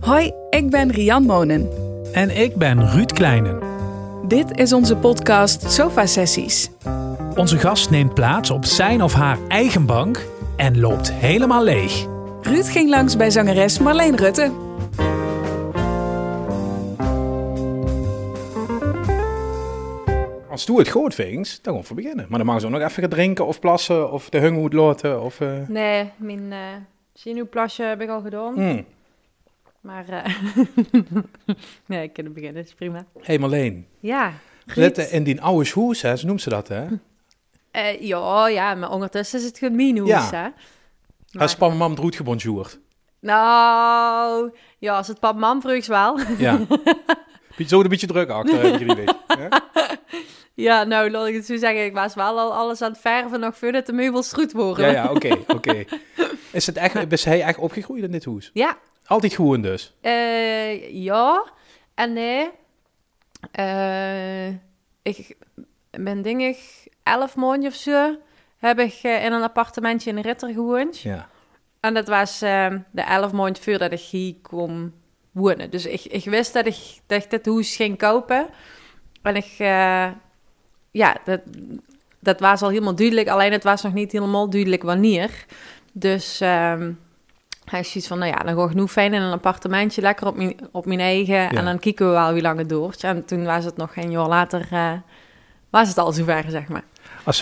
Hoi, ik ben Rian Monen. En ik ben Ruud Kleinen. Dit is onze podcast Sofa Sessies. Onze gast neemt plaats op zijn of haar eigen bank en loopt helemaal leeg. Ruud ging langs bij zangeres Marleen Rutte. Als het goed vindt, dan gaan we beginnen. Maar dan mag ze ook nog even gaan drinken of plassen of de hunger moet laten. Of, eh, Nee, mijn uh, zenuwplasje heb ik al gedaan. hmm. Maar eh nee, ik kan het beginnen, is prima. hey Marleen, Ja, zitten in die oude hoes, hè, zo noemt ze dat, hè? Eh, ja, ja, maar ondertussen is het gewoon mijn hoes, Ja. hè. Haar spam mam droet gebonjourd. Nou, ja, als het pap mam vroegs wel. Ja. Zo een beetje druk achter, idee. Ja? nou, laat ik het zo zeggen. Ik was wel al alles aan het verven nog voordat de meubels goed worden. Ja, ja, oké, oké. Is het echt, is hij echt opgegroeid in dit hoes? Ja, Altijd gewoon dus? eh, ja en nee. Eh, ik ben dingig elf maanden of zo heb ik eh, in een appartementje in Ritter gewoond. Ja. En dat was de elf maanden voordat ik hier kon Dus ik, ik wist dat ik, dat ik dit huis ging kopen. En ik, eh, ja, dat, dat was al helemaal duidelijk. Alleen het was nog niet helemaal duidelijk wanneer. Dus ehm, hij is zoiets van, nou ja, dan gewoon genoeg fijn in een appartementje. Lekker op mijn, op mijn eigen. En dan kijken we wel wie lang het duurt. En toen was het nog geen jaar later, eh, was het al zover, zeg maar.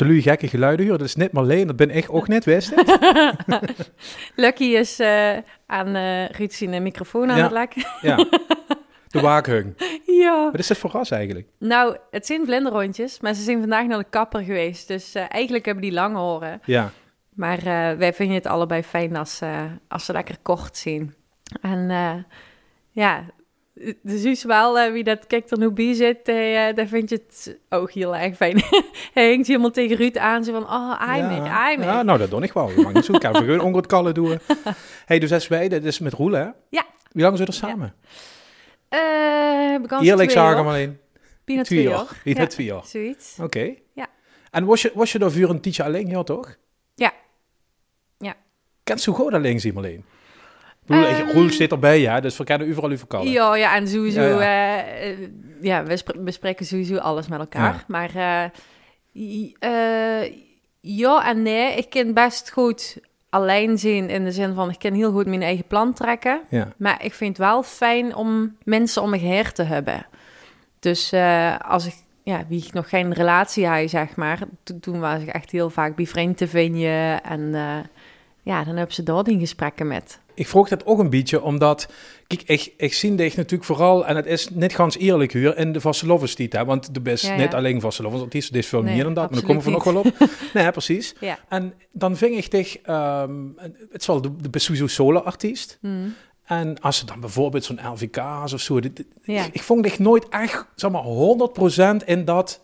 Nu gekke geluiden horen, dat is net Marleen, dat ben ik ook net, wist? Lucky is eh, aan uh, Ruud zijn microfoon aan Ja. het lekken. Ja. De waakhung. ja. Wat is dit voor ras eigenlijk? Nou, het zijn vlinderhondjes, maar ze zijn vandaag naar de kapper geweest. Dus eh, eigenlijk hebben die lange horen. Ja. Maar eh, wij vinden het allebei fijn als, eh, als ze lekker kort zien. En eh, ja, de zus wel, eh, wie dat kijkt er nu bij zit, eh, daar vind je het ook heel erg fijn. hij hinkt helemaal tegen Ruud aan, zo van, oh, ai ja. me, ai me. Ja, nou, dat doe ik wel. Je mag niet zo. Ik gewoon onder het kallen doen. hey, dus als wij, dat is met Roel, hè? Ja. Wie lang zijn we er samen? Eh, bekend Eerlijk zagen, jaar. Marleen. Bijna Twee jaar. Bijna twee jaar. Zoiets. Oké. Ja. En was je, was je daar voor een tijdje alleen, ja toch? Ja. Ja. Kent zo goed alleen zien, Marleen? Ehm, Roel zit erbij, ja, dus we kennen overal over kallen. Ja, ja, en sowieso, Ja, ja, ja we spre- bespreken sowieso alles met elkaar. Ja. Maar eh, eh, ja en nee, ik kan best goed alleen zijn in de zin van, ik kan heel goed mijn eigen plan trekken. Ja. Maar ik vind het wel fijn om mensen om me heen te hebben. Dus eh, als ik, ja, wie ik nog geen relatie had, zeg maar, to- toen was ik echt heel vaak bij vrienden te vinden. En eh, ja, dan heb ze daar die gesprekken met. Ik vroeg dat ook een beetje, omdat... Kijk, ik, ik zie dit natuurlijk vooral, en het is niet gans eerlijk hier, in de vastelovensstiet, hè. Want de best Ja, ja. niet alleen vastelovensstiet, dit is veel Nee, meer dan dat, maar daar komen we nog wel op. nee, precies. Ja. En dan ving ik dich, ehm, het is wel de, de best sowieso solo-artiest. Mm. En als ze dan bijvoorbeeld zo'n LVK's of zo, dit- dit- Ja. ik, ik vond dich nooit echt, zeg maar, 100% in dat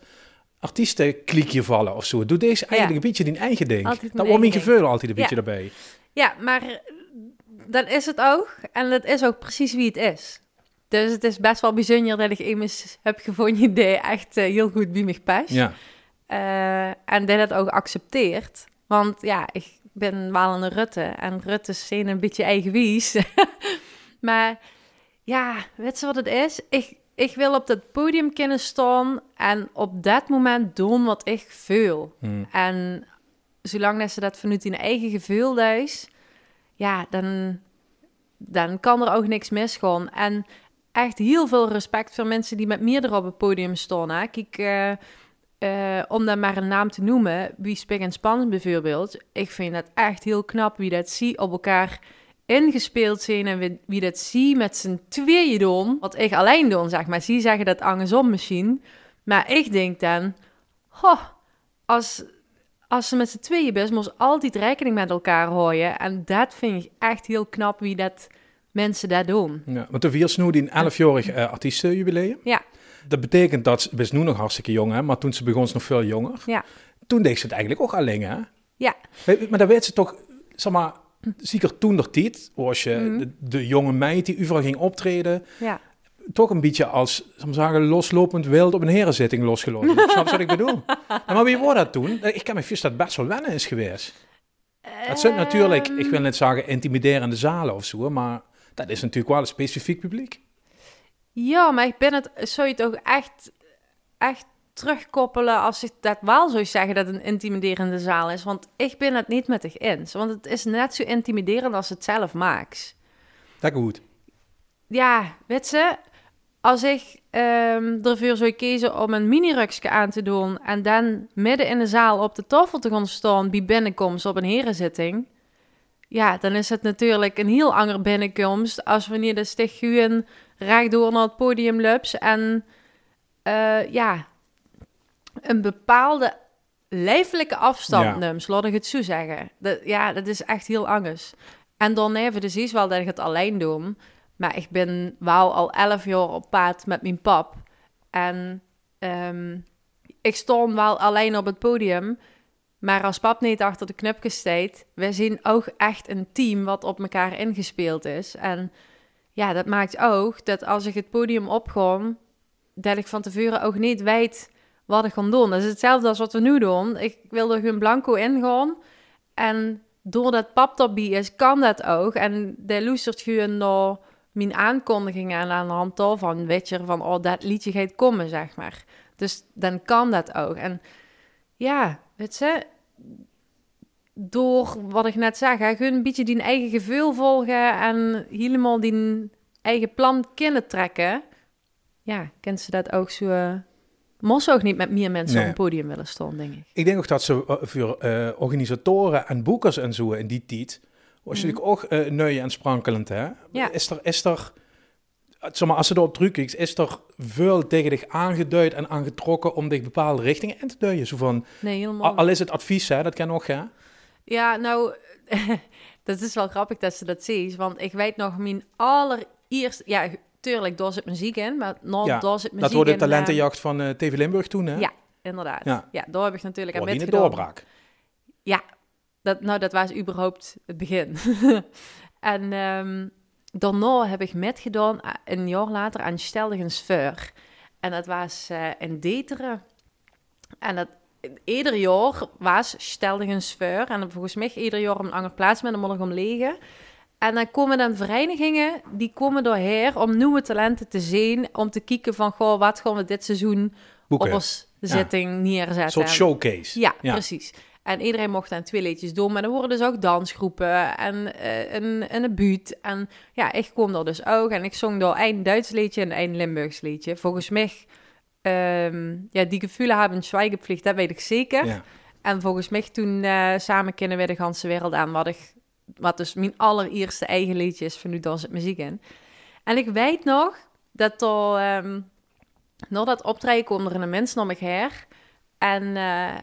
artiestenklikje vallen of zo. Doe deze eigenlijk een beetje die eigen ding. Dat wordt mijn eigen gevoel altijd een beetje erbij. Ja, maar dat is het ook. En dat is ook precies wie het is. Dus het is best wel bijzonder dat ik iemand heb gevonden die echt eh, heel goed bij me past. Ja. Eh, en die dat ook accepteert. Want ja, ik ben wel een Rutte. En Rutte zijn een beetje eigenwijs. maar ja, weet je wat het is? Ik, ik wil op dat podium kunnen staan en op dat moment doen wat ik voel. Hmm. En zolang dat ze dat vanuit hun eigen gevoel is, ja, dan, dan kan er ook niks misgaan. En echt heel veel respect voor mensen die met meerdere op het podium. Hè. Kijk, eh, eh, om dan maar een naam te noemen, wie Spik en Span bijvoorbeeld. Ik vind dat echt heel knap wie dat zie op elkaar ingespeeld zijn en wie, wie dat zie met z'n tweeën doen. Wat ik alleen doen, zeg maar. Zie zeggen dat andersom misschien. Maar ik denk dan, ho, als, als ze met z'n tweeën best, moest altijd rekening met elkaar houden. En dat vind ik echt heel knap wie dat mensen dat doen. Ja, want de vier nu die een 11-jarig eh, artiestenjubileum. Ja. Dat betekent dat ze is nu nog hartstikke jong, hè, maar toen ze begon ze nog veel jonger. Ja. Toen deed ze het eigenlijk ook alleen, hè? Ja. Maar dan weet ze toch, zeg maar, zeker toen de tijd, was je Mhm. de, de jonge meid die overal ging optreden, Ja. Toch een beetje als, zal maar zeggen, loslopend wild op een herenzitting losgelaten. Snap je wat ik bedoel? Maar wie was dat toen? Ik kan me voorstellen dat best wel wennen is geweest. Het zijn natuurlijk, ik wil niet zeggen intimiderende zalen of zo, maar Dat is natuurlijk wel een specifiek publiek. Ja, maar ik ben het, zou je het ook echt, echt terugkoppelen als ik dat wel zou zeggen dat het een intimiderende zaal is? Want ik ben het niet met zich eens. Want het is net zo intimiderend als het zelf maakt. Dat goed. Ja, weet ze, als ik ehm ervoor zou kiezen om een mini-rukje aan te doen en dan midden in de zaal op de tafel te gaan staan bij binnenkomst op een herenzitting, ja, dan is het natuurlijk een heel andere binnenkomst als wanneer de stig gewoon rechtdoor naar het podium loopt en eh, ja, een bepaalde lijfelijke afstand Ja. neemt, laat ik het zo zeggen. Dat, ja, dat is echt heel anders. En dan even, dus is wel dat ik het alleen doe. Maar ik ben wel al elf jaar op pad met mijn pap. En ehm, ik stond wel alleen op het podium. Maar als pap niet achter de knopjes staat, we zien ook echt een team wat op elkaar ingespeeld is. En ja, dat maakt ook dat als ik het podium opga, dat ik van tevoren ook niet weet wat ik ga doen. Dat is hetzelfde als wat we nu doen. Ik wil er gewoon blanco ingaan. En doordat pap erbij is, kan dat ook. En de luistert gewoon naar mijn aankondigingen en aan de hand daarvan weet je van, oh, dat liedje gaat komen, zeg maar. Dus dan kan dat ook. En ja, weet je, door wat ik net zeg, gewoon een beetje die eigen gevoel volgen en helemaal die eigen plan kunnen trekken. Ja, kent ze dat ook zo... eh Mos ook niet met meer mensen Nee. op een podium willen staan, denk ik. Ik denk ook dat ze eh, voor eh, organisatoren en boekers en zo in die tijd, was je natuurlijk ook uh, neu en sprankelend, hè? Ja. Is er, is er, zeg maar, als ze erop druk is, is er veel tegen dich aangeduid en aangetrokken om dich bepaalde richtingen in te duiden? Zo van, Nee, helemaal al, is het advies, hè, dat kan nog, hè? Ja, nou, dat is wel grappig dat ze dat ziet. Want ik weet nog, mijn allereerste... Ja, tuurlijk, daar zit muziek in. Maar nou, Ja, daar zit muziek Dat wordt de in, eh, talentenjacht van eh, TV Limburg toen, hè? Ja, inderdaad. Ja. Ja. daar heb ik natuurlijk aan metgedaan. doorbraak. Ja, dat, nou, dat was überhaupt het begin. en ehm, daarna heb ik metgedaan, eh, een jaar later, aan Steldigens Vuur. En dat was eh, in Deteren. En dat, ieder jaar was Steldigens Vuur. En volgens mij ieder jaar een andere plaats met een om liggen. En dan komen dan verenigingen, die komen doorheen om nieuwe talenten te zien. Om te kijken van, goh, wat gaan we dit seizoen Boeken. op ons zitting neerzetten. Een soort showcase. Ja, Ja. precies. En iedereen mocht dan twee liedjes doen, maar er worden dus ook dansgroepen en eh, een, en een buurt. En ja, ik kom er dus ook en ik zong door een Duits liedje en een Limburgs liedje. Volgens mij, ehm, ja, die gevoelens hebben Schweigepflicht, dat weet ik zeker. Ja. En volgens mij toen eh, samen kennen we de ganse wereld aan, wat, ik, wat dus mijn allereerste eigen liedje is van nu dans het muziek in. En ik weet nog dat er, ehm na dat optreden kwam er een mens naar me her en eh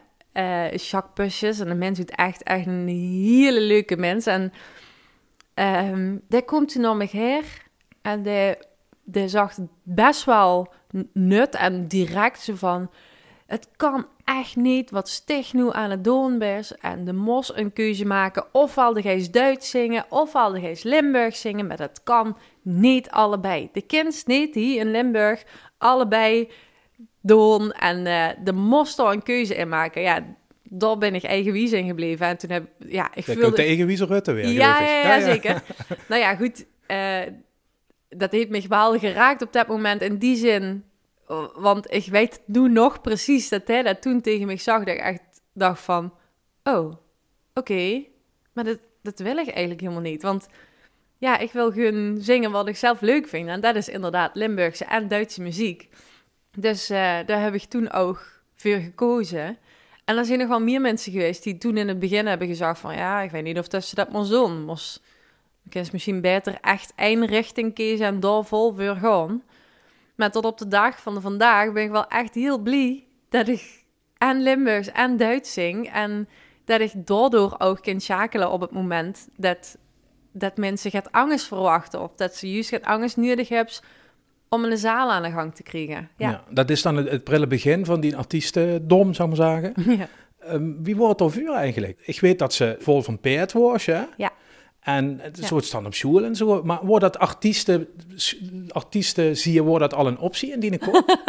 Pusjes en de mens doet echt, echt een hele leuke mens en ehm die komt toen naar me her en die, die zag best wel nut en direct zo van het kan echt niet wat Stig nu aan het doen is. En de mos een keuze maken. Ofwel de geest Duits zingen, ofwel de geest Limburg zingen. Maar dat kan niet allebei. De kind niet die in Limburg allebei doen. En eh, de mos er een keuze in maken. Ja, daar ben ik eigenwijs in gebleven. En toen heb ja, ik voelde... komt de Rutte weer, Ja, ja, zeker. nou ja, goed. eh, dat heeft me wel geraakt op dat moment. In die zin, want ik weet nu nog precies dat hij dat toen tegen me zag. Dat ik echt dacht van, oh, oké. Maar dat, dat wil ik eigenlijk helemaal niet. Want ja, ik wil gewoon zingen wat ik zelf leuk vind. En dat is inderdaad Limburgse en Duitse muziek. Dus eh, daar heb ik toen ook voor gekozen. En er zijn nog wel meer mensen geweest die toen in het begin hebben gezegd van... ja, ik weet niet of dat ze dat maar doen. Moest, ik is misschien beter echt één richting kiezen en daar vol voor gaan. Maar tot op de dag van vandaag ben ik wel echt heel blij... dat ik en Limburgs en Duits zing. En dat ik daardoor ook kan schakelen op het moment... dat, dat mensen gaat angst verwachten. Of dat ze juist gaat angst nodig hebben om een zaal aan de gang te krijgen. Ja. Ja. dat is dan het, het prille begin van die artiestendom, zou ik maar zeggen. ja. Ehm, wie wordt er vuur eigenlijk? Ik weet dat ze vol van peert was, hè? Ja. En het Ja. soort staan op school en zo. Maar wordt dat artiesten, artiesten zie je, wordt dat al een optie in die komt?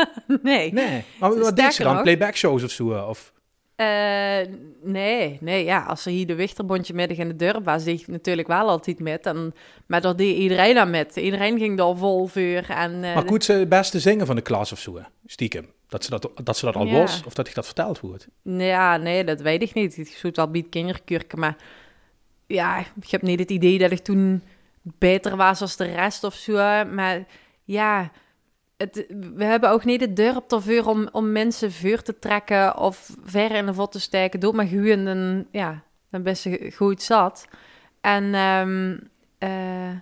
Nee. Nee. Maar wat ze Sterker dan? Playback shows of zo? Of? Eh, nee, nee, ja, als er hier de Wichterbondje middag in de deur was, deed ik natuurlijk wel altijd met. En, maar dat deed iedereen aan met. Iedereen ging daar vol vuur. En, eh, Maar goed, ze het beste zingen van de klas of zo, stiekem. Dat ze dat, dat, ze dat al Ja. was, of dat ik dat verteld wordt. Ja, nee, dat weet ik niet. Ik zoet wel biedt kinderkurken, maar ja, ik heb niet het idee dat ik toen beter was als de rest of zo. Maar ja, het, we hebben ook niet de durp ervoor om, om mensen vuur te trekken of ver in de vod te steken. Doe maar gewoon, dan, ja, dan best goed zat. En ehm, eh,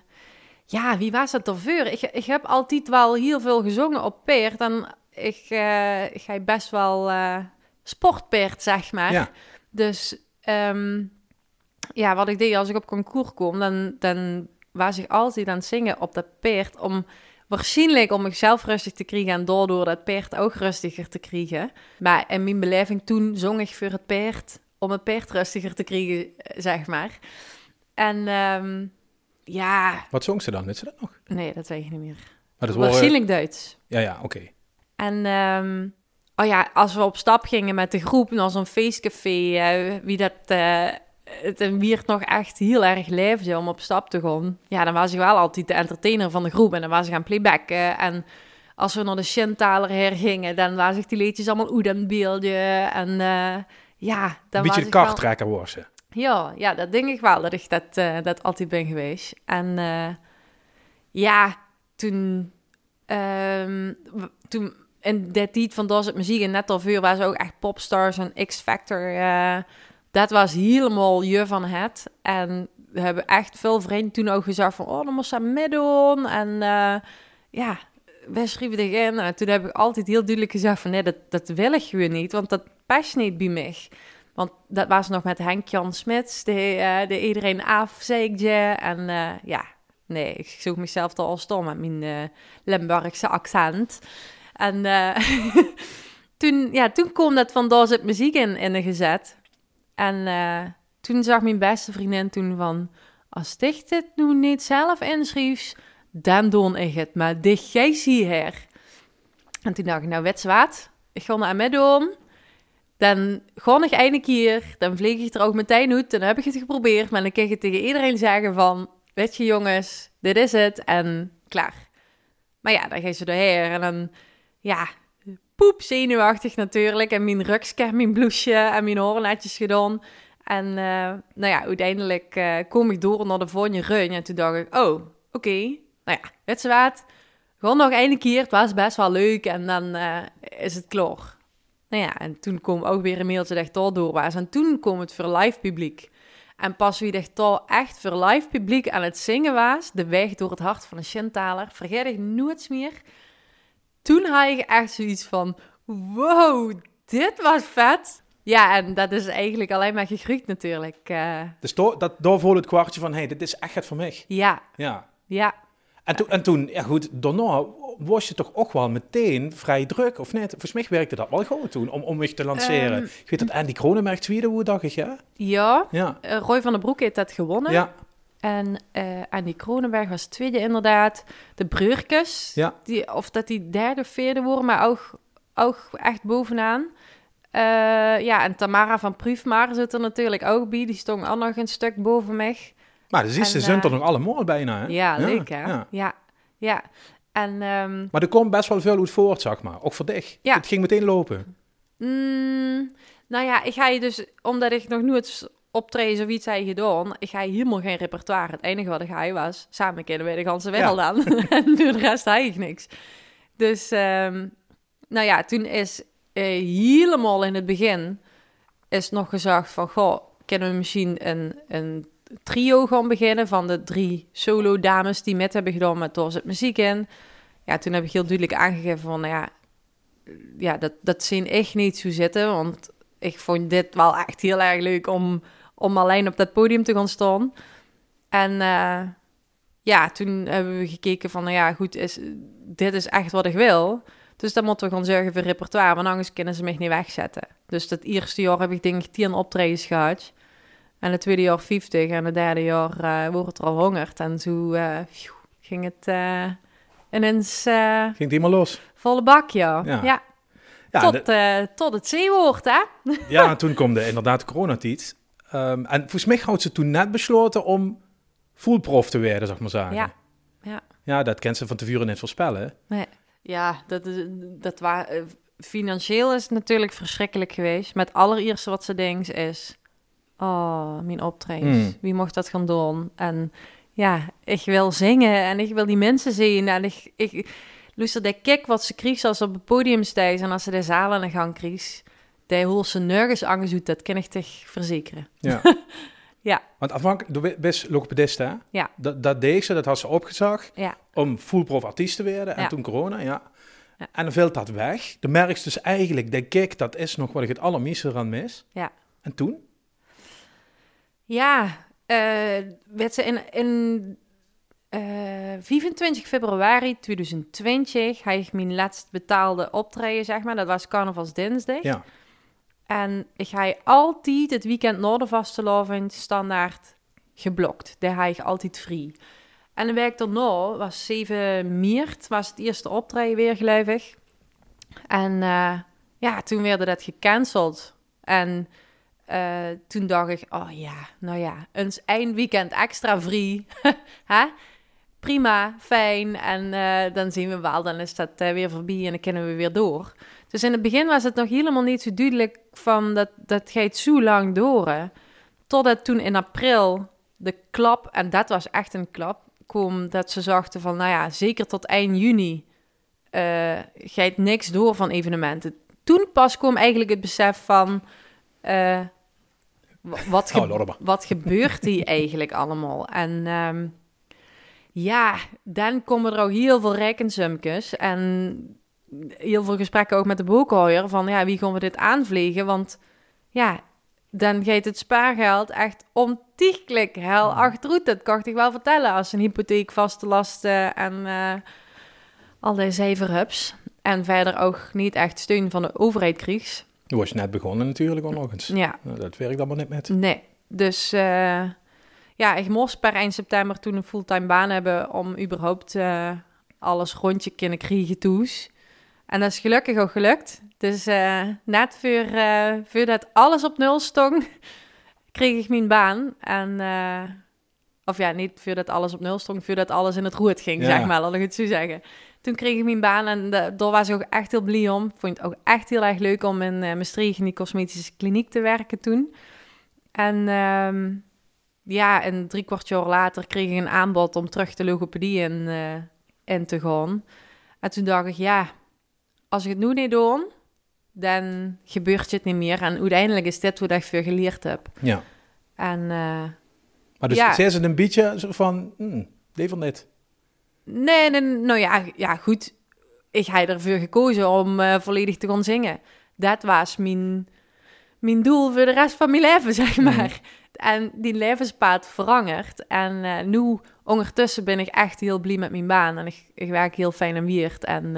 ja, wie was het ervoor? Ik, ik heb altijd wel heel veel gezongen op peert en ik, eh, ik ga best wel eh sportpeert, zeg maar. Ja. Dus ehm, ja, wat ik deed als ik op concours kom, dan, dan was ik altijd aan het zingen op dat peert om waarschijnlijk om mezelf rustig te krijgen en daardoor dat peert ook rustiger te krijgen. Maar in mijn beleving toen zong ik voor het peert om het peert rustiger te krijgen, zeg maar. En ehm, ja, Wat zong ze dan? Weet ze dat nog? nee, dat weet ik niet meer. Maar dat Waarschijnlijk Duits. Ja, ja, oké. En ehm, oh ja, als we op stap gingen met de groep naar zo'n feestcafé, eh, wie dat. eh, het wierd nog echt heel erg leefde om op stap te gaan. Ja, dan was ik wel altijd de entertainer van de groep en dan was ik aan playbacken. En als we naar de Shintaler her gingen, dan was ik die liedjes allemaal oeden beeldje. En eh, ja, dan Een beetje de ik wel- karttrekker was ze. ja, ja, dat denk ik wel, dat ik dat, eh, dat altijd ben geweest. En eh, ja, toen, w- toen in dat tijd van Dat is het Muziek en net al vuur was ook echt Popstars en X-Factor. Dat was helemaal je van het. En we hebben echt veel vrienden toen ook gezegd van, oh, dan moest ze meedoen. En eh, ja, wij schreven erin. En toen heb ik altijd heel duidelijk gezegd van, nee, dat, dat wil ik niet, want dat past niet bij mij. Want dat was nog met Henk-Jan Smits, de, eh, de iedereen afzeigde. En eh, ja, nee, ik zoek mezelf al stom met mijn Limburgse accent. En toen, ja, toen kwam dat van daar zit muziek in, in gezet. En eh, toen zag mijn beste vriendin toen van... Als ik dit nu niet zelf inschreef, dan doe ik het. Maar dit jij hier. En toen dacht ik, nou, wat? Ik ga naar meedoen. Dan ga ik eindelijk hier. Dan vlieg ik er ook meteen uit. Dan heb ik het geprobeerd. Maar dan kan je tegen iedereen zeggen van... Weet je jongens, dit is het. En klaar. Maar ja, dan je ze doorheen. En dan, ja, poep zenuwachtig natuurlijk. En mijn rugske, mijn blouseje en mijn hoornetjes gedaan. En eh, nou ja, uiteindelijk eh, kom ik door naar de volgende run. En toen dacht ik, oh, oké. Nou ja, je wat? Gewoon nog één keer. Het was best wel leuk. En dan eh, is het klaar. Nou ja, en toen kwam ook weer een mailtje dat daar door was. En toen kwam het voor live publiek. En pas wie ik daar echt voor live publiek aan het zingen was, de weg door het hart van een Shintaler, vergeet ik nooit meer. Toen had ik echt zoiets van, wow, dit was vet. Ja, en dat is eigenlijk alleen maar gegroeid natuurlijk. eh. Dus door, dat, door het kwartje van, hé, hey, dit is echt het voor mij. ja, Ja. ja. En, toen, en toen, ja goed, daarna was je toch ook wel meteen vrij druk, of niet? Volgens mij werkte dat wel goed toen, om, om te lanceren. Ehm, ik weet dat Andy Kronenberg tweede hoe dacht ik, ja? Ja, Ja. eh, Roy van den Broek heeft dat gewonnen. Ja, En eh Andy Kronenberg was tweede inderdaad. De Breurkes, Ja. die, of dat die derde of vierde worden, maar ook, ook echt bovenaan. Eh, ja, en Tamara van Prüfmar zit er natuurlijk ook bij. Die stond ook nog een stuk boven mij. maar dus is ze zijn eh, er nog allemaal bijna, hè? Ja, leuk hè? ja. Ja, ja. En ehm, Maar er komt best wel veel uit voort, zeg maar. Ook voor dich. Ja. Het ging meteen lopen. mm, nou ja, ik ga je dus, omdat ik nog nooit optreden zoiets heb gedaan, ik ga helemaal geen repertoire. Het enige wat ik ga was, samen kennen we de ganse wereld aan. en de rest ik niks. Dus, ehm, nou ja, toen is eh, helemaal in het begin is nog gezegd van, goh, kunnen we misschien een, een trio gaan beginnen van de drie solo dames die met hebben gedaan met Door zit muziek in. Ja, toen heb ik heel duidelijk aangegeven van, nou ja, ja, dat, dat zien echt niet zo zitten, want ik vond dit wel echt heel erg leuk om, om alleen op dat podium te gaan staan. En eh, ja, toen hebben we gekeken van, nou ja, goed, is, dit is echt wat ik wil. Dus dan moeten we gaan zorgen voor repertoire, want anders kunnen ze mij niet wegzetten. Dus dat eerste jaar heb ik denk ik 10 optredens gehad. En het tweede jaar 50 en het derde jaar eh, wordt het er al hongerd. En zo eh, phew, ging het eh, ineens Ging het helemaal los. volle bak, ja. Ja. ja. Ja, tot, tot het zeewoord, hè? Ja, en toen kwam de, inderdaad de coronatijd. Ehm, en volgens mij had ze toen net besloten om fullprof te worden, zeg maar zeggen. Ja, ja. Ja, dat kent ze van tevoren niet voorspellen. Nee. Ja, dat, is- dat wa- eh, financieel is het natuurlijk verschrikkelijk geweest. Maar het allereerste wat ze denkt is... Oh, mijn optredens. Mm. Wie mocht dat gaan doen? En ja, ik wil zingen en ik wil die mensen zien. En ik, ik luister de kijk wat ze kreeg als ze op het podium staat en als ze de zaal aan de gang kreeg. Die hoe ze nergens aangezoet, dat kan ik toch verzekeren. Ja. Ja. Want afhankelijk, je best logopedist, hè? Ja. Dat, dat deed ze, dat had ze opgezag Ja, om fullprof artiest te worden. En Ja. toen corona, ja. Ja. En dan viel dat weg. Dan merk je dus eigenlijk, denk ik, dat is nog wat ik het allermeeste eraan mis. Ja. En toen? Ja, eh, werd ze in, in eh, 25 februari 2020 had ik mijn laatst betaalde optreden, zeg maar. Dat was carnavalsdinsdag. Ja. En ik ga altijd het weekend de vastelovend standaard geblokt. Daar ga ik altijd free. En de week daarna was 7 maart, was het eerste optreden weer, geloof ik. En eh, ja, toen werd dat gecanceld. En eh, toen dacht ik, oh ja, nou ja, eens één weekend extra free. Hè? Prima, fijn. En eh, dan zien we wel, dan is dat weer voorbij en dan kunnen we weer door. Dus in het begin was het nog helemaal niet zo duidelijk van dat, dat gaat zo lang door. hè. Totdat toen in april de klap, en dat was echt een klap, kwam dat ze zachten van, nou ja, zeker tot eind juni eh gaat niks door van evenementen. Toen pas kwam eigenlijk het besef van, eh, wa- wat, ge- Oh, wat gebeurt hier eigenlijk allemaal? En ehm, ja, dan komen er ook heel veel rekensumkes en heel veel gesprekken ook met de boekhouder van ja, wie gaan we dit aanvliegen? Want ja, dan gaat het spaargeld echt ontiegelijk hel achteruit. Dat kan ik wel vertellen als een hypotheek vaste lasten en eh al die zeverhubs. En verder ook niet echt steun van de overheid kreeg. Toen was je net begonnen natuurlijk ook nog eens. Ja, Nou, dat werkt allemaal niet met. Nee, dus eh, ja, ik moest per eind september toen een fulltime baan hebben om überhaupt eh, alles rondje kunnen krijgen toes. En dat is gelukkig ook gelukt. Dus eh, net voor, eh voordat alles op nul stond, kreeg ik mijn baan. En, eh, of ja, niet voordat alles op nul stond, voordat alles in het roert ging, Ja. zeg maar, laat ik het zo zeggen. Toen kreeg ik mijn baan en daar was ik ook echt heel blij om. Vond het ook echt heel erg leuk om in eh Maastricht in die cosmetische kliniek te werken toen. En ehm, ja, en drie kwart jaar later kreeg ik een aanbod om terug de logopedie in, in te gaan. En toen dacht ik, ja, als ik het nu niet doe, dan gebeurt het niet meer. En uiteindelijk is dit wat ik veel geleerd heb. Ja. En eh, Maar dus Ja. ze een beetje zo van, hm, liever niet. nee, nee, nou ja, ja, goed. Ik heb ervoor gekozen om eh, volledig te gaan zingen. Dat was mijn, mijn doel voor de rest van mijn leven, zeg maar. En die levenspad verandert. En eh, nu, ondertussen, ben ik echt heel blij met mijn baan. En ik, ik werk heel fijn en weird. En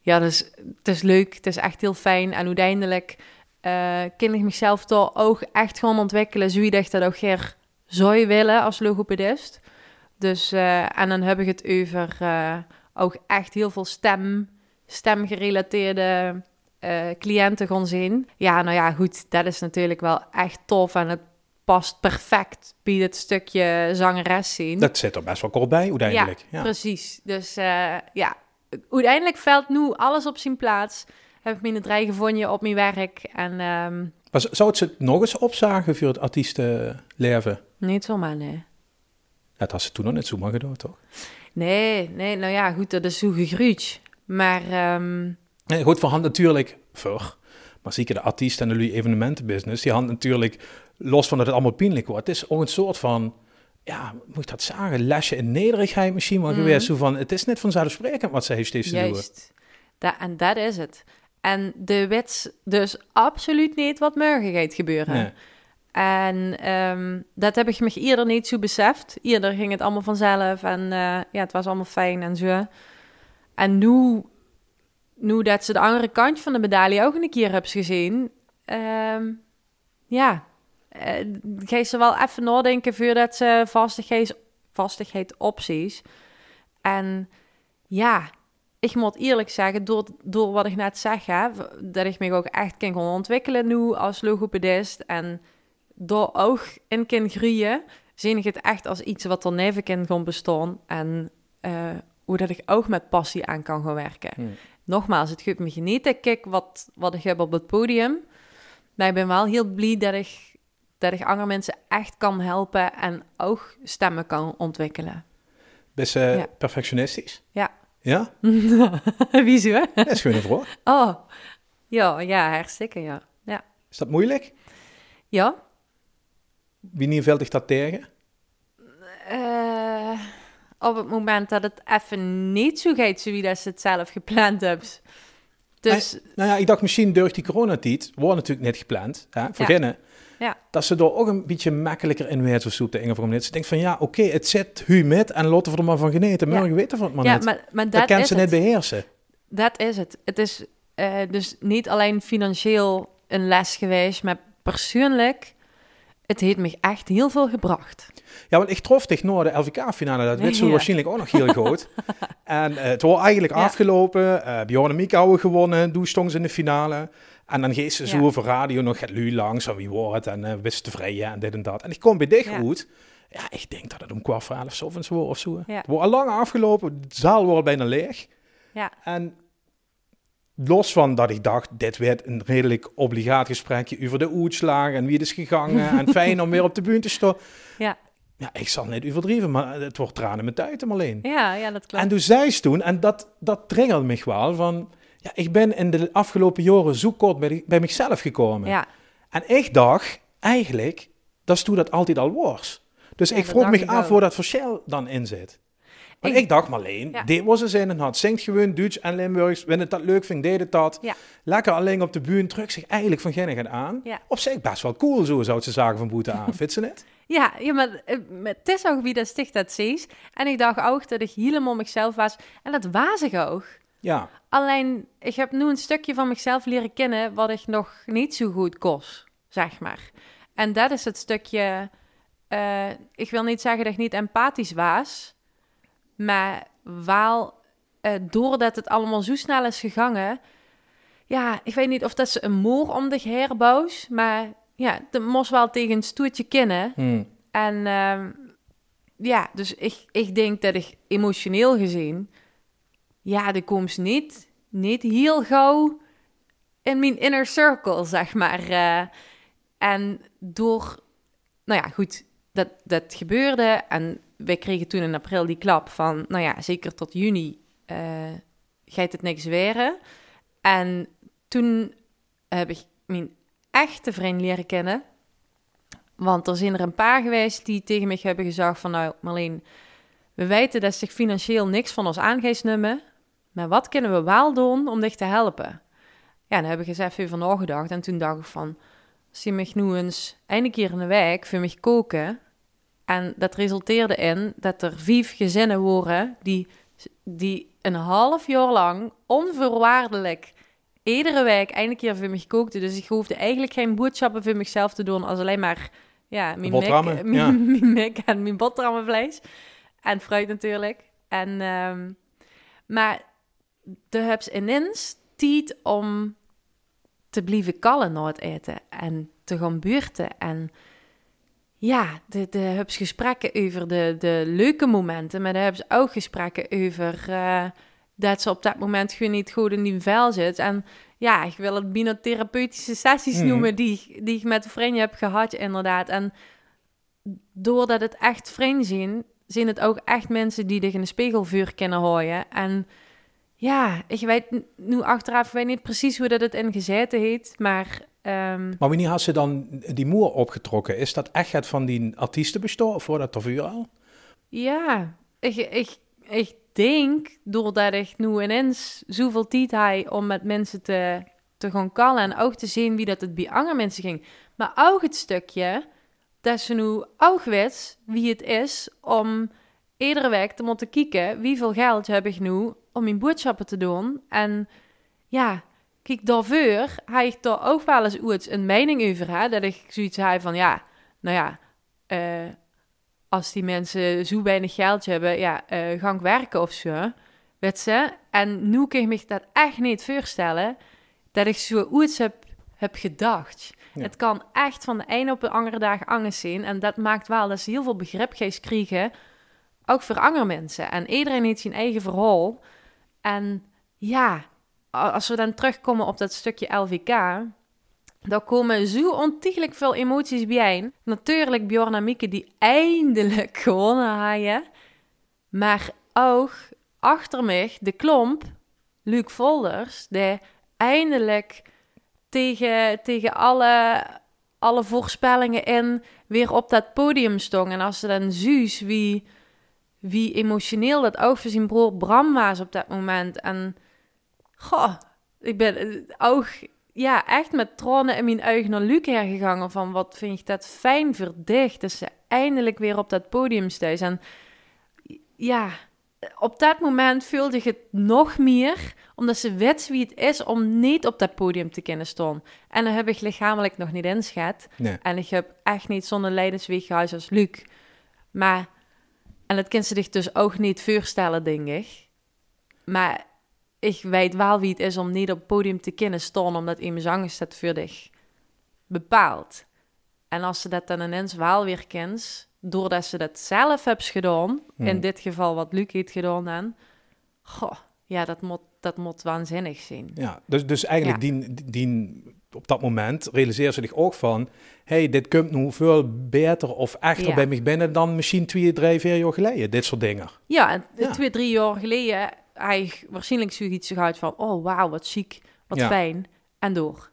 ja, dus, het is leuk. Het is echt heel fijn. En uiteindelijk eh kan ik mezelf toch ook echt gewoon ontwikkelen. Zoals ik dat ook graag zou willen als logopedist. Dus, eh, en dan heb ik het over eh, ook echt heel veel stem, stemgerelateerde cliënten gaan zien. Ja, nou ja, goed, dat is natuurlijk wel echt tof en het past perfect bij het stukje zangeres zien. Dat zit er best wel kort bij, uiteindelijk. Ja. Precies. Dus ja, uiteindelijk valt nu alles op zijn plaats. Heb ik mijn draai gevonden op mijn werk en Maar z- zou het ze nog eens opzagen voor het artiestenleven? niet zomaar, nee. Dat had ze toen nog net zo maar gedaan, toch? Nee, nee, nou ja, goed, dat is zo gegroeid. Maar ehm, Nee, goed, voor hand natuurlijk voor. Maar zie je de artiest en de evenementenbusiness, die hand natuurlijk, los van dat het allemaal pijnlijk wordt, het is ook een soort van, ja, moet ik dat zeggen, lesje in nederigheid misschien wel geweest. Zo van, het is net vanzelfsprekend wat ze heeft steeds te doen. Juist. Da en dat is het. En de wet dus absoluut niet wat morgen gaat gebeuren. Nee. En ehm, dat heb ik me eerder niet zo beseft. Eerder ging het allemaal vanzelf en eh, ja, het was allemaal fijn en zo. En nu, nu dat ze de andere kant van de medaille ook een keer hebt gezien, ehm, ja, eh je ze wel even nadenken voordat ze vastigheid, vastigheid opties. En ja, ik moet eerlijk zeggen, door, door wat ik net zeg, hè, dat ik me ook echt kan gaan ontwikkelen nu als logopedist en door ook in kan groeien, zie ik het echt als iets wat er neven kan gaan bestaan en eh, hoe dat ik ook met passie aan kan gaan werken. Hmm. Nogmaals, het geeft me genieten, kijk wat, wat ik heb op het podium, maar ik ben wel heel blij dat ik, dat ik andere mensen echt kan helpen en ook stemmen kan ontwikkelen. Best eh, Ja. perfectionistisch? Ja. Ja? Wie hè? Dat is gewoon een vraag. Oh, ja, ja, hartstikke, ja. Ja. Is dat moeilijk? Ja, Wie niet veld ik dat tegen? eh, op het moment dat het even niet zo gaat zoals dat ze het zelf gepland hebben. Dus, Nou ja, ik dacht misschien door die coronatijd, wordt natuurlijk net gepland, hè, voor Ja. Ja, dat ze er ook een beetje makkelijker in werd of zo op de of andere. Ze denkt van ja, oké, het zit hu met en laten we er maar van genieten. Ja. Morgen weten we het maar ja niet. maar, maar dat dat kan is ze het. net beheersen. Dat is het. Het is eh, dus niet alleen financieel een les geweest, maar persoonlijk, het heeft me echt heel veel gebracht. Ja, want ik trof dich na de LVK-finale. Dat ze Ja. waarschijnlijk ook nog heel goed. en eh, het was eigenlijk Ja. afgelopen. eh Bjorn en Miekouwe gewonnen. Doe stond in de finale. En dan geeft ze zo over radio nog het lu langs. En wie wordt? En uh, wist tevreden en dit en dat. En ik kom bij dich goed. Ja, ik denk dat het om kwart voor elf ochtends was of zo. Het wordt al lang afgelopen. De zaal wordt bijna leeg. Ja, En los van dat ik dacht, dit werd een redelijk obligaat gesprekje over de uitslagen en wie het is gegangen. en fijn om weer op de bühne te staan. ja, Ja, ik zal niet overdrijven, maar het wordt tranen met uit hem alleen. ja, ja dat klopt. En toen zei ze toen, en dat, dat triggerde me wel, van... Ja, ik ben in de afgelopen jaren zo kort bij, bij mezelf gekomen. ja, En ik dacht, eigenlijk, dat is toen dat altijd al was. Dus Ja, ik vroeg me af ook. waar dat verschil dan in zit. Want ik, Ik- dacht, Marleen, Ja. dit was een zin en had. Zingt gewoon Duits en Limburgs. Wenn het dat leuk vindt, deed het dat. Ja. Lekker alleen op de buurt, druk zich eigenlijk van ginnig aan. Ja. Op zich best wel cool, zo zou ze zagen van Boete aan. Vindt ze net? Ja, ja maar eh, maar het is ook wie dat sticht dat zees. En ik dacht ook dat ik helemaal mezelf was. En dat was ik ook. Ja. Alleen, ik heb nu een stukje van mezelf leren kennen wat ik nog niet zo goed kost, zeg maar. En dat is het stukje, eh, ik wil niet zeggen dat ik niet empathisch was, maar wel eh, doordat het allemaal zo snel is gegangen, ja, ik weet niet of dat ze een moor om de herbouws, maar ja, dat moest wel tegen een stoertje kennen. Hm. En ehm, ja, dus ik, ik denk dat ik emotioneel gezien, ja, de komst niet, niet heel gauw in mijn inner circle, zeg maar. eh. en door, nou ja, goed, dat, dat gebeurde. En wij kregen toen in april die klap van, nou ja, zeker tot juni eh gaat het niks weren. En toen heb ik mijn echte vriend leren kennen. Want er zijn er een paar geweest die tegen mij hebben gezegd van... Nou, Marleen, we weten dat zich financieel niks van ons aan gaat nemen. Maar wat kunnen we wel doen om dich te helpen? Ja, dan heb ik eens even over nagedacht. En toen dacht ik van... Je mij nu eens een keer in de week voor mij koken... En dat resulteerde in dat er vijf gezinnen worden... die, die een half jaar lang onvoorwaardelijk iedere week een keer voor me kookte. Dus ik hoefde eigenlijk geen boodschappen voor mezelf te doen, als alleen maar ja, mijn mek, mijn, ja. mijn mek en mijn boterhammenvlees. En fruit natuurlijk. En, ehm, maar de ze ineens tijd om te blijven kallen na het eten en te gaan buurten. En ja, de, de ze gesprekken over de, de leuke momenten, maar de hebben ze ook gesprekken over eh, dat ze op dat moment gewoon niet goed in die vel zit. En ja, ik wil het bijna therapeutische sessies Mhm. noemen die, die ik met een vriendje heb gehad, inderdaad. En doordat het echt vrienden zijn, zijn het ook echt mensen die tegen een spiegelvuur kunnen houden. En ja, ik weet nu achteraf weet niet precies hoe dat het in gezeten heeft, maar ehm, Maar wanneer had ze dan die moer opgetrokken? Is dat echt het van die artiesten bestaan wordt dat u al? ja, ik, ik, ik denk doordat ik nu ineens zoveel tijd heb om met mensen te, te gaan kallen en ook te zien wie dat het bij andere mensen ging. Maar ook het stukje dat ze nu ook weet wie het is om iedere week te moeten kijken wie veel geld heb ik nu om mijn boodschappen te doen. En ja, kijk, daarvoor heb ik daar ook wel eens iets een mening over. Hè? Dat ik zoiets heb van, ja, nou ja, eh, als die mensen zo weinig geld hebben, ja, eh gang werken of zo. Weet ze? En nu kan ik me dat echt niet voorstellen dat ik zo iets heb, heb gedacht. Ja. Het kan echt van de ene op de andere dag anders zijn. En dat maakt wel dat ze heel veel begrip geest krijgen. Ook voor andere mensen. En iedereen heeft zijn eigen verhaal. En ja, als we dan terugkomen op dat stukje LVK... Dan komen zo ontiegelijk veel emoties bij. Natuurlijk Bjorn en Mieke die eindelijk gewonnen hebben. Maar ook achter mij de klomp, Luc Volders, die eindelijk tegen, tegen alle, alle voorspellingen in weer op dat podium stond. En als ze dan zuus wie, wie emotioneel dat ook voor zijn broer Bram was op dat moment. En goh, ik ben eh, ook ja, echt met tranen in mijn ogen naar Luc hergegaan. Van wat vind ik dat fijn verdicht. Dat ze eindelijk weer op dat podium staat. En ja, op dat moment voelde ik het nog meer, omdat ze wist wie het is om niet op dat podium te kunnen staan. En dan heb ik lichamelijk nog niet inschat. Nee. En ik heb echt niet zo'n leidensweg gehad als Luc. Maar, en dat kan ze zich dus ook niet voorstellen, denk ik. Maar ik weet wel wie het is om niet op het podium te kunnen staan, omdat iemand zang dat voor dich bepaalt. En als ze dat dan ineens wel weer kent, doordat ze dat zelf hebt gedaan, in Hmm. dit geval wat Luc heeft gedaan dan, goh, ja, dat moet, dat moet waanzinnig zijn. Ja, dus, dus eigenlijk Ja. dien, dien, op dat moment realiseer ze zich ook van... hey, dit komt nu veel beter of echter Ja. bij mij binnen dan misschien twee, drie, vier jaar geleden. Dit soort dingen. Ja, en Ja. twee, drie jaar geleden, hij waarschijnlijk zoiets uit van, oh wauw, wat chic, wat Ja. fijn, en door.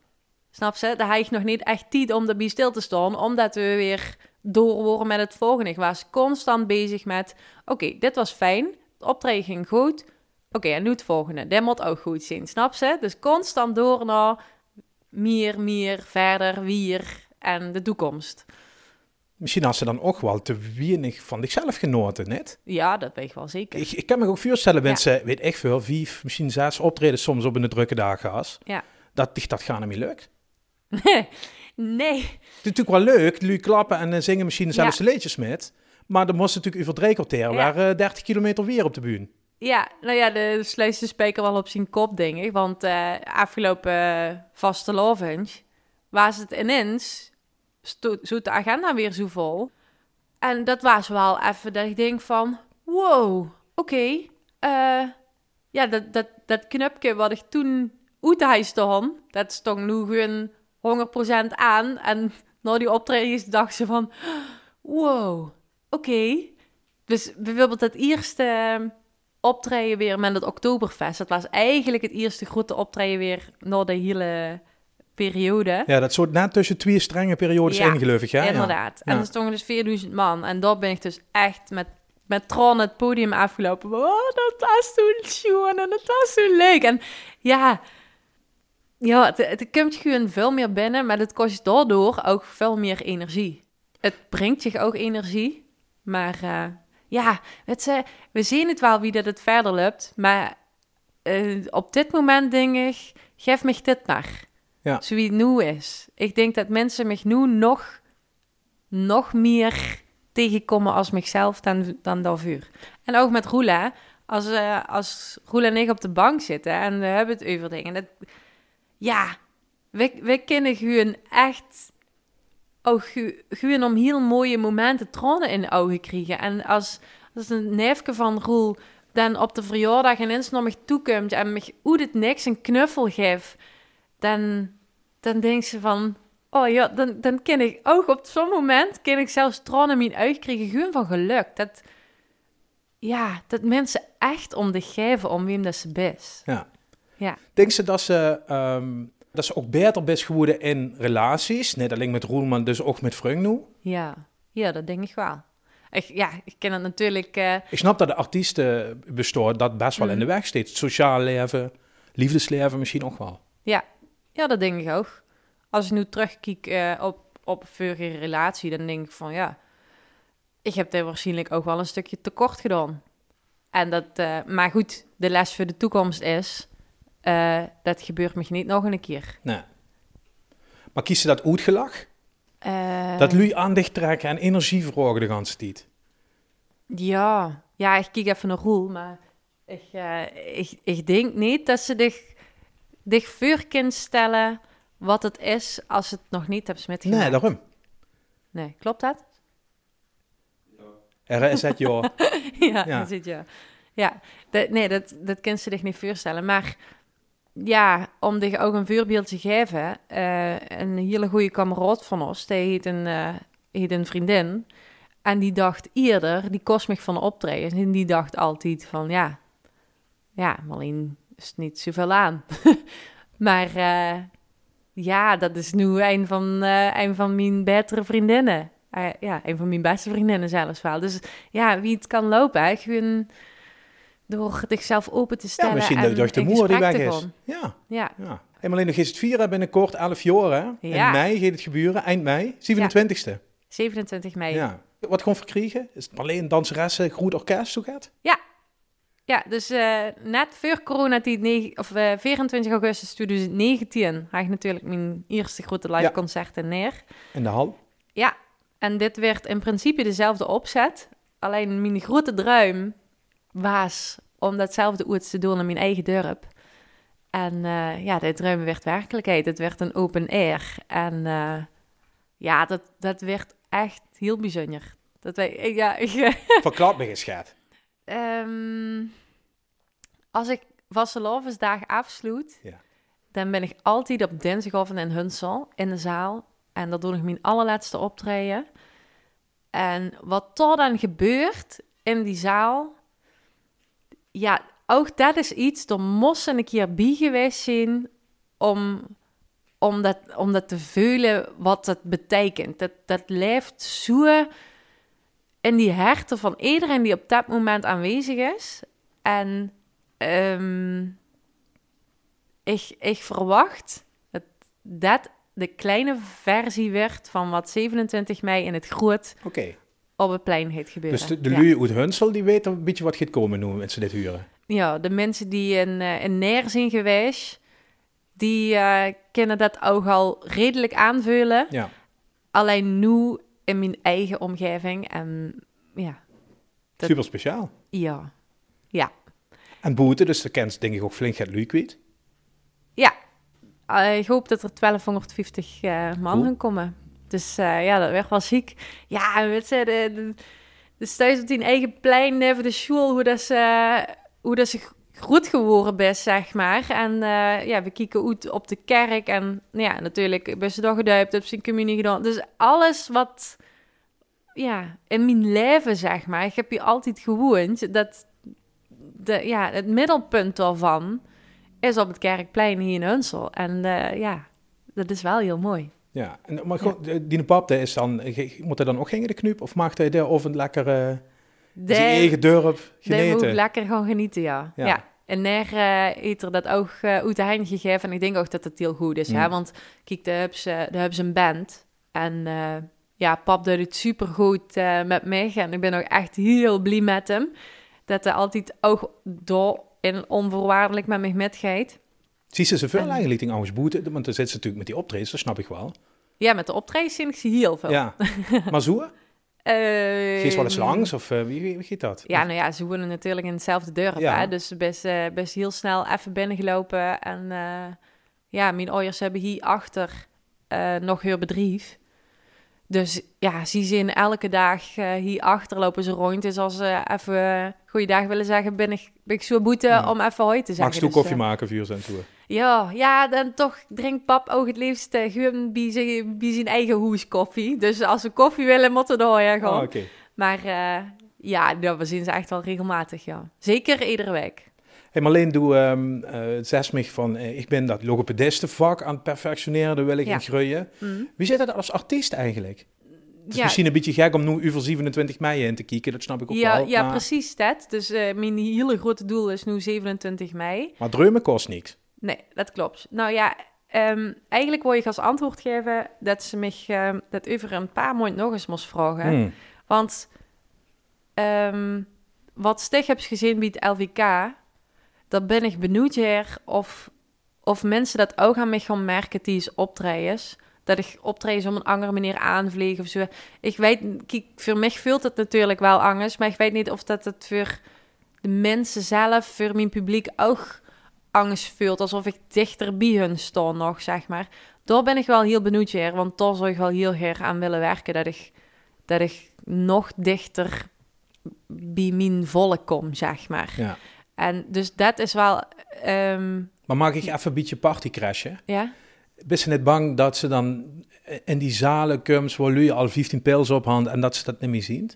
Snap ze? Daar had ik nog niet echt tijd om erbij stil te staan, omdat we weer door worden met het volgende. Ik was constant bezig met, oké, dit was fijn, het optreden ging goed, oké, en nu het volgende. Dit moet ook goed zijn, snap ze? Dus constant door naar meer, meer, verder, weer en de toekomst. Misschien had ze dan ook wel te weinig van zichzelf genoten, net? Ja, dat weet ik wel zeker. Ik, ik kan me ook voorstellen, mensen, weet ik veel, vier, misschien zes optreden soms op een drukke dagen als. Ja. Dat dich dat gaan niet lukt. nee. Het is natuurlijk wel leuk, lu klappen en eh, zingen misschien zelfs Ja. liedjes met. Maar dan moest natuurlijk over drie kwartier, Ja. eh, 30 kilometer weer op de buurt. Ja, nou ja, de de speaker wel op zijn kop, denk ik. Want eh, afgelopen uh, vaste lovenge was het ineens, sto- zo de agenda weer zo vol. En dat was wel even dat ik denk van, wow, oké. eh, ja, dat, dat, dat knupje wat ik toen uit hij stond, dat stond nu gewoon 100% aan. En na die optredens dacht ze van, wow, oké. Dus bijvoorbeeld dat eerste optreden weer met het Oktoberfest. Dat was eigenlijk het eerste grote optreden weer na de hele periode. Ja, dat soort net tussen twee strenge periodes Ja, in, geloof ik. Ja? Ja. Inderdaad. En er stonden dus 4000 man. En daar ben ik dus echt met, met tranen het podium afgelopen. Oh, dat was toen schoon en dat was zo leuk. En ja, ja het, het komt gewoon veel meer binnen, maar het kost daardoor ook veel meer energie. Het brengt zich ook energie, maar eh, ja, je, we zien het wel wie dat het verder loopt, maar eh, op dit moment denk ik, geef me dit maar. Ja. Nu is. Ik denk dat mensen me nu nog, nog meer tegenkomen als mezelf dan, dan daarvoor. En ook met Roela. Als, eh als Roela en ik op de bank zitten en we hebben het over dingen. Dat, ja, we, we kunnen gewoon echt ook gewoon om heel mooie momenten tranen in de ogen krijgen. En als, als een neefje van Roel dan op de verjaardag ineens naar me toekomt en me hoe dit niks een knuffel geeft, dan, dan denk ze van, oh ja, dan, dan kan ik ook op zo'n moment, kan ik zelfs tranen in mijn ogen krijgen, gewoon van geluk. Dat, ja, dat mensen echt om de geven om wie dat ze best. Ja. Ja. Denk ze dat ze, ehm, dat ze ook beter best geworden in relaties? Niet alleen met Roel, maar dus ook met Freung nu? Ja, ja, dat denk ik wel. Ik, ja, ik ken het natuurlijk... eh, Ik snap dat de artiesten bestoort dat best wel in de Mhm. weg steekt. Sociaal leven, liefdesleven misschien ook wel. Ja, ja dat denk ik ook. Als ik nu terugkijk eh, op, op een vorige relatie, dan denk ik van ja, ik heb daar waarschijnlijk ook wel een stukje tekort gedaan. En dat, eh, maar goed, de les voor de toekomst is, eh, dat gebeurt me niet nog een keer. Nee. Maar kies ze dat uitgelach? Eh, Dat lui aandacht trekken en energie vragen de ganse tijd. Ja, ja, ik kijk even naar Roel, maar Ik, ik, ik denk niet dat ze dich, dich voor kunnen stellen wat het is als het nog niet hebben metgemaakt. Nee, daarom. Nee, klopt dat? Er is het, joh. ja, Ja. dat zit je. Ja, dat, nee, dat, dat kan ze zich niet voorstellen. Maar ja, om zich ook een voorbeeld te geven, eh, een hele goede kameraad van ons, die heet een, heet een vriendin. En die dacht eerder, die kost me van optreden. En die dacht altijd van, ja, ja, Marleen is niet zoveel aan. maar eh, ja, dat is nu een van, eh, een van mijn betere vriendinnen. Eh, ja, een van mijn beste vriendinnen zelfs wel. Dus ja, wie het kan lopen, hè, gewoon door zichzelf open te Ja, stellen. misschien en dat de moer die weg is. Ja, Ja, ja. En alleen nog is het vieren binnenkort 11 jaar, hè? Ja. In mei gaat het gebeuren, eind mei, 27e. 27 mei. Ja. Wat gewoon verkrijgen? Is het alleen danseressen, groot orkest, zo gaat? Ja, dus eh, net voor coronatijd, negen- of eh, 24 augustus 2019, had ik natuurlijk mijn eerste grote live Ja. concert in neer. In de hal? Ja, en dit werd in principe dezelfde opzet. Alleen mijn grote druim was om datzelfde ooit te doen in mijn eigen dorp. En eh, ja, dit druim werd werkelijkheid. Het werd een open air. En eh, ja, dat, dat werd echt heel bijzonder. Dat wij, ja, ik, Verklap me eens, Ehm, als ik Vastelovensdag afsluit, Ja. dan ben ik altijd op dinsdagavond in Hunsel in de zaal. En dat doe ik mijn allerlaatste optreden. En wat er dan gebeurt in die zaal, ja, ook dat is iets, er moest een keer bij geweest zijn om, om, dat, om dat te voelen wat het betekent. Dat, dat leeft zo in die herten van iedereen die op dat moment aanwezig is. En ehm, ik, ik verwacht dat dat de kleine versie werd van wat 27 mei in het groot op het plein heeft gebeuren. Dus de, de ja. lui uit Hunsel, die weten een beetje wat gaat komen nu, met ze dit huren. Ja, de mensen die in, eh, in Neer zijn geweest, die eh kunnen dat ook al redelijk aanvullen. Ja. Alleen nu in mijn eigen omgeving. En ja, Dat- Super speciaal. ja, ja, En boete, dus de kent denk ik ook flink het lui kwijt. ja. Eh, ik hoop dat er 1250 eh, man gaan komen. Dus eh, ja, dat werd wel ziek. Ja, weet je, de, de, de thuis op die eigen plein neven de school, hoe dat ze, hoe dat ze goed geworden zeg maar. En eh, ja, we kijken uit op de kerk en nou ja, natuurlijk ben ze dan geduipt, heb zijn communie gedaan. Dus alles wat, ja, in mijn leven, zeg maar, ik heb hier altijd gewoond, dat de, ja, het middelpunt daarvan is op het kerkplein hier in Hunsel. En eh, ja, dat is wel heel mooi. Ja, en, maar goed, de- die pap, is dan, moet hij dan ook geen de knup? Of maakt hij daar of een lekkere, De, zijn eigen dorp Daar moet ik geneten? lekker gaan genieten, ja. Ja. ja. En daar eh heeft er dat ook eh uit de gegeven. En ik denk ook dat het heel goed is, Mm. hè. Want kijk, daar hebben ze, daar hebben ze een band. En eh, ja, pap doet het supergoed eh met mij. En ik ben ook echt heel blij met hem. Dat hij altijd ook door en onvoorwaardelijk met mij metgaat. Zie ze zoveel En- eigenlijk in Angst boete? Want dan zit ze natuurlijk met die optredens, dat snap ik wel. Ja, met de optredens zie ik ze heel veel. Ja. maar zo? Geef wel eens langs? Of eh, wie, wie, wie gaat dat? Ja, nou ja, ze wonen natuurlijk in hetzelfde dorp, Ja. hè? dus best, eh, best heel snel even binnengelopen. En eh, ja, mijn ouders hebben hier achter eh, nog hun bedrijf. Dus ja, ze zien elke dag eh hier achter lopen ze rond. Dus als ze even goeiedag willen zeggen, ben ik, ben ik zo boete Ja. om even hoi te zeggen. Mag je Dus, koffie maken, vuur zijn toe? Ja, ja, dan toch drinkt pap ook het liefst eh, gewoon bij zijn, bij zijn eigen hoes koffie. Dus als we koffie willen, moeten we Oh, oké. Maar eh, ja, nou, we zien ze echt wel regelmatig, ja. Zeker iedere week. Hey Marleen, doe um, zes mij van, ik ben dat logopedistenvak aan het perfectioneren, daar wil ik Ja. in groeien. Mm. Wie zit dat als artiest eigenlijk? Het is Ja, misschien een beetje gek om nu over 27 mei in te kijken, dat snap ik ook ja, wel. ja maar, precies dat. Dus eh, mijn hele grote doel is nu 27 mei. maar dreumen kost niks. Nee, dat klopt. Nou ja, ehm, eigenlijk wil ik als antwoord geven dat ze me ehm, dat over een paar maanden nog eens moest vragen. Hmm. Want ehm, wat Stig hebt gezien bij het LVK, daar ben ik benieuwd naar of, of mensen dat ook aan mij gaan merken die is optredens. Dat ik optredens op een andere manier aanvlieg of zo. Ik weet, kijk, voor mij voelt het natuurlijk wel anders, maar ik weet niet of dat het voor de mensen zelf, voor mijn publiek ook angst voelt. Alsof ik dichter bij hun sta nog, zeg maar. Daar ben ik wel heel benieuwd naar, want daar zou ik wel heel erg aan willen werken. Dat ik, dat ik nog dichter bij mijn volk kom, zeg maar. Ja. En dus dat is wel... ehm, Maar mag ik even een beetje party crashen? ja? Ben je net bang dat ze dan in die zalen komt waar jullie al 15 pils op hand en dat ze dat niet meer zien?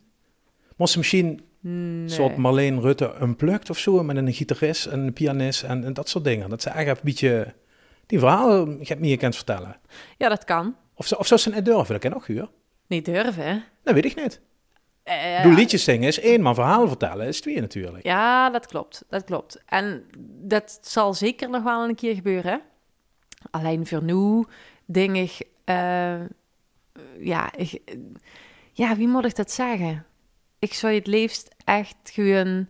Moest ze een soort Marleen Rutte unplugged of zo met een gitarist en een pianist en, en dat soort dingen? Dat ze eigenlijk een beetje die verhaal ik heb meer kent vertellen. Ja, dat kan. Of, zo, of zou ze net durven? Dat kan nog huur. Niet durven, hè? Dat weet ik niet. Eh, Doe liedjes zingen is één, maar verhaal vertellen is twee natuurlijk. Ja, dat klopt. Dat klopt. En dat zal zeker nog wel een keer gebeuren. Alleen voor nu denk ik... eh, ja, ik, ja, wie moet ik dat zeggen? Ik zou het liefst echt gewoon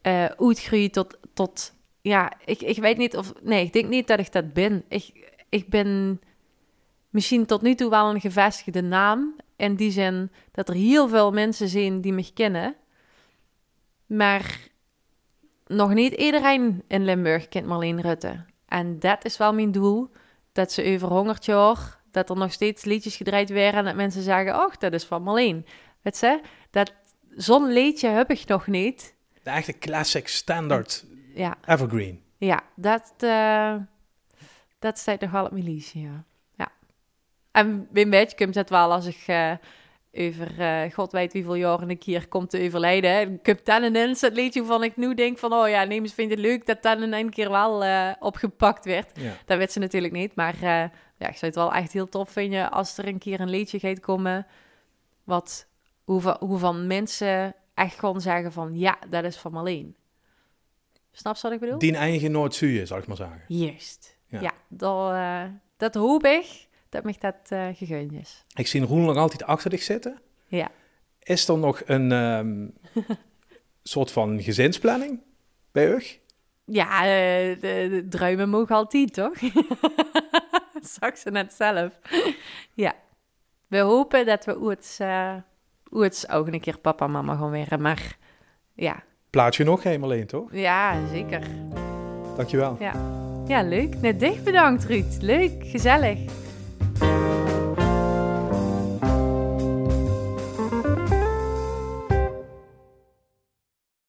eh uitgroeien tot... tot ja, ik, ik weet niet of... Nee, ik denk niet dat ik dat ben. Ik, ik ben misschien tot nu toe wel een gevestigde naam. In die zin dat er heel veel mensen zijn die me kennen. Maar nog niet iedereen in Limburg kent Marleen Rutte. En dat is wel mijn doel. Dat ze over 100 jaar, dat er nog steeds liedjes gedraaid werden en dat mensen zeggen, oh, dat is van Marleen. Weet je, dat, zo'n liedje heb ik nog niet. De echte classic standard Ja, evergreen. ja dat, eh, dat staat nog wel op mijn lijstje, ja. ja. En een beetje komt het wel als ik eh, over eh, god weet hoeveel jaren een keer komt te overlijden. hè. Ik heb ineens het liedje van ik nu denk van, oh ja, nee, ze vindt het leuk dat dan in een keer wel opgepakt werd. Ja. Dat weet ze natuurlijk niet, maar ja, ik zou het wel echt heel tof vinden als er een keer een liedje gaat komen wat, hoe, van- hoe van mensen echt gewoon zeggen van, ja, dat is van Marleen. Snap je wat ik bedoel? Die eigen Noord-Zuur, zal ik maar zeggen. Juist. Ja. Ja, dat, eh, dat hoop ik dat me dat eh gegund is. Ik zie Roel nog altijd achter zich zitten. Ja. Is er nog een ehm, soort van gezinsplanning bij u? Ja, eh, de, de druimen mogen altijd, toch? Zag ze net zelf. ja. We hopen dat we ooit, een keer papa en mama gaan weer. Maar ja, Plaats je nog helemaal alleen, toch? ja, zeker. Dankjewel. Ja, ja leuk. Net dicht bedankt, Ruud. Leuk, gezellig.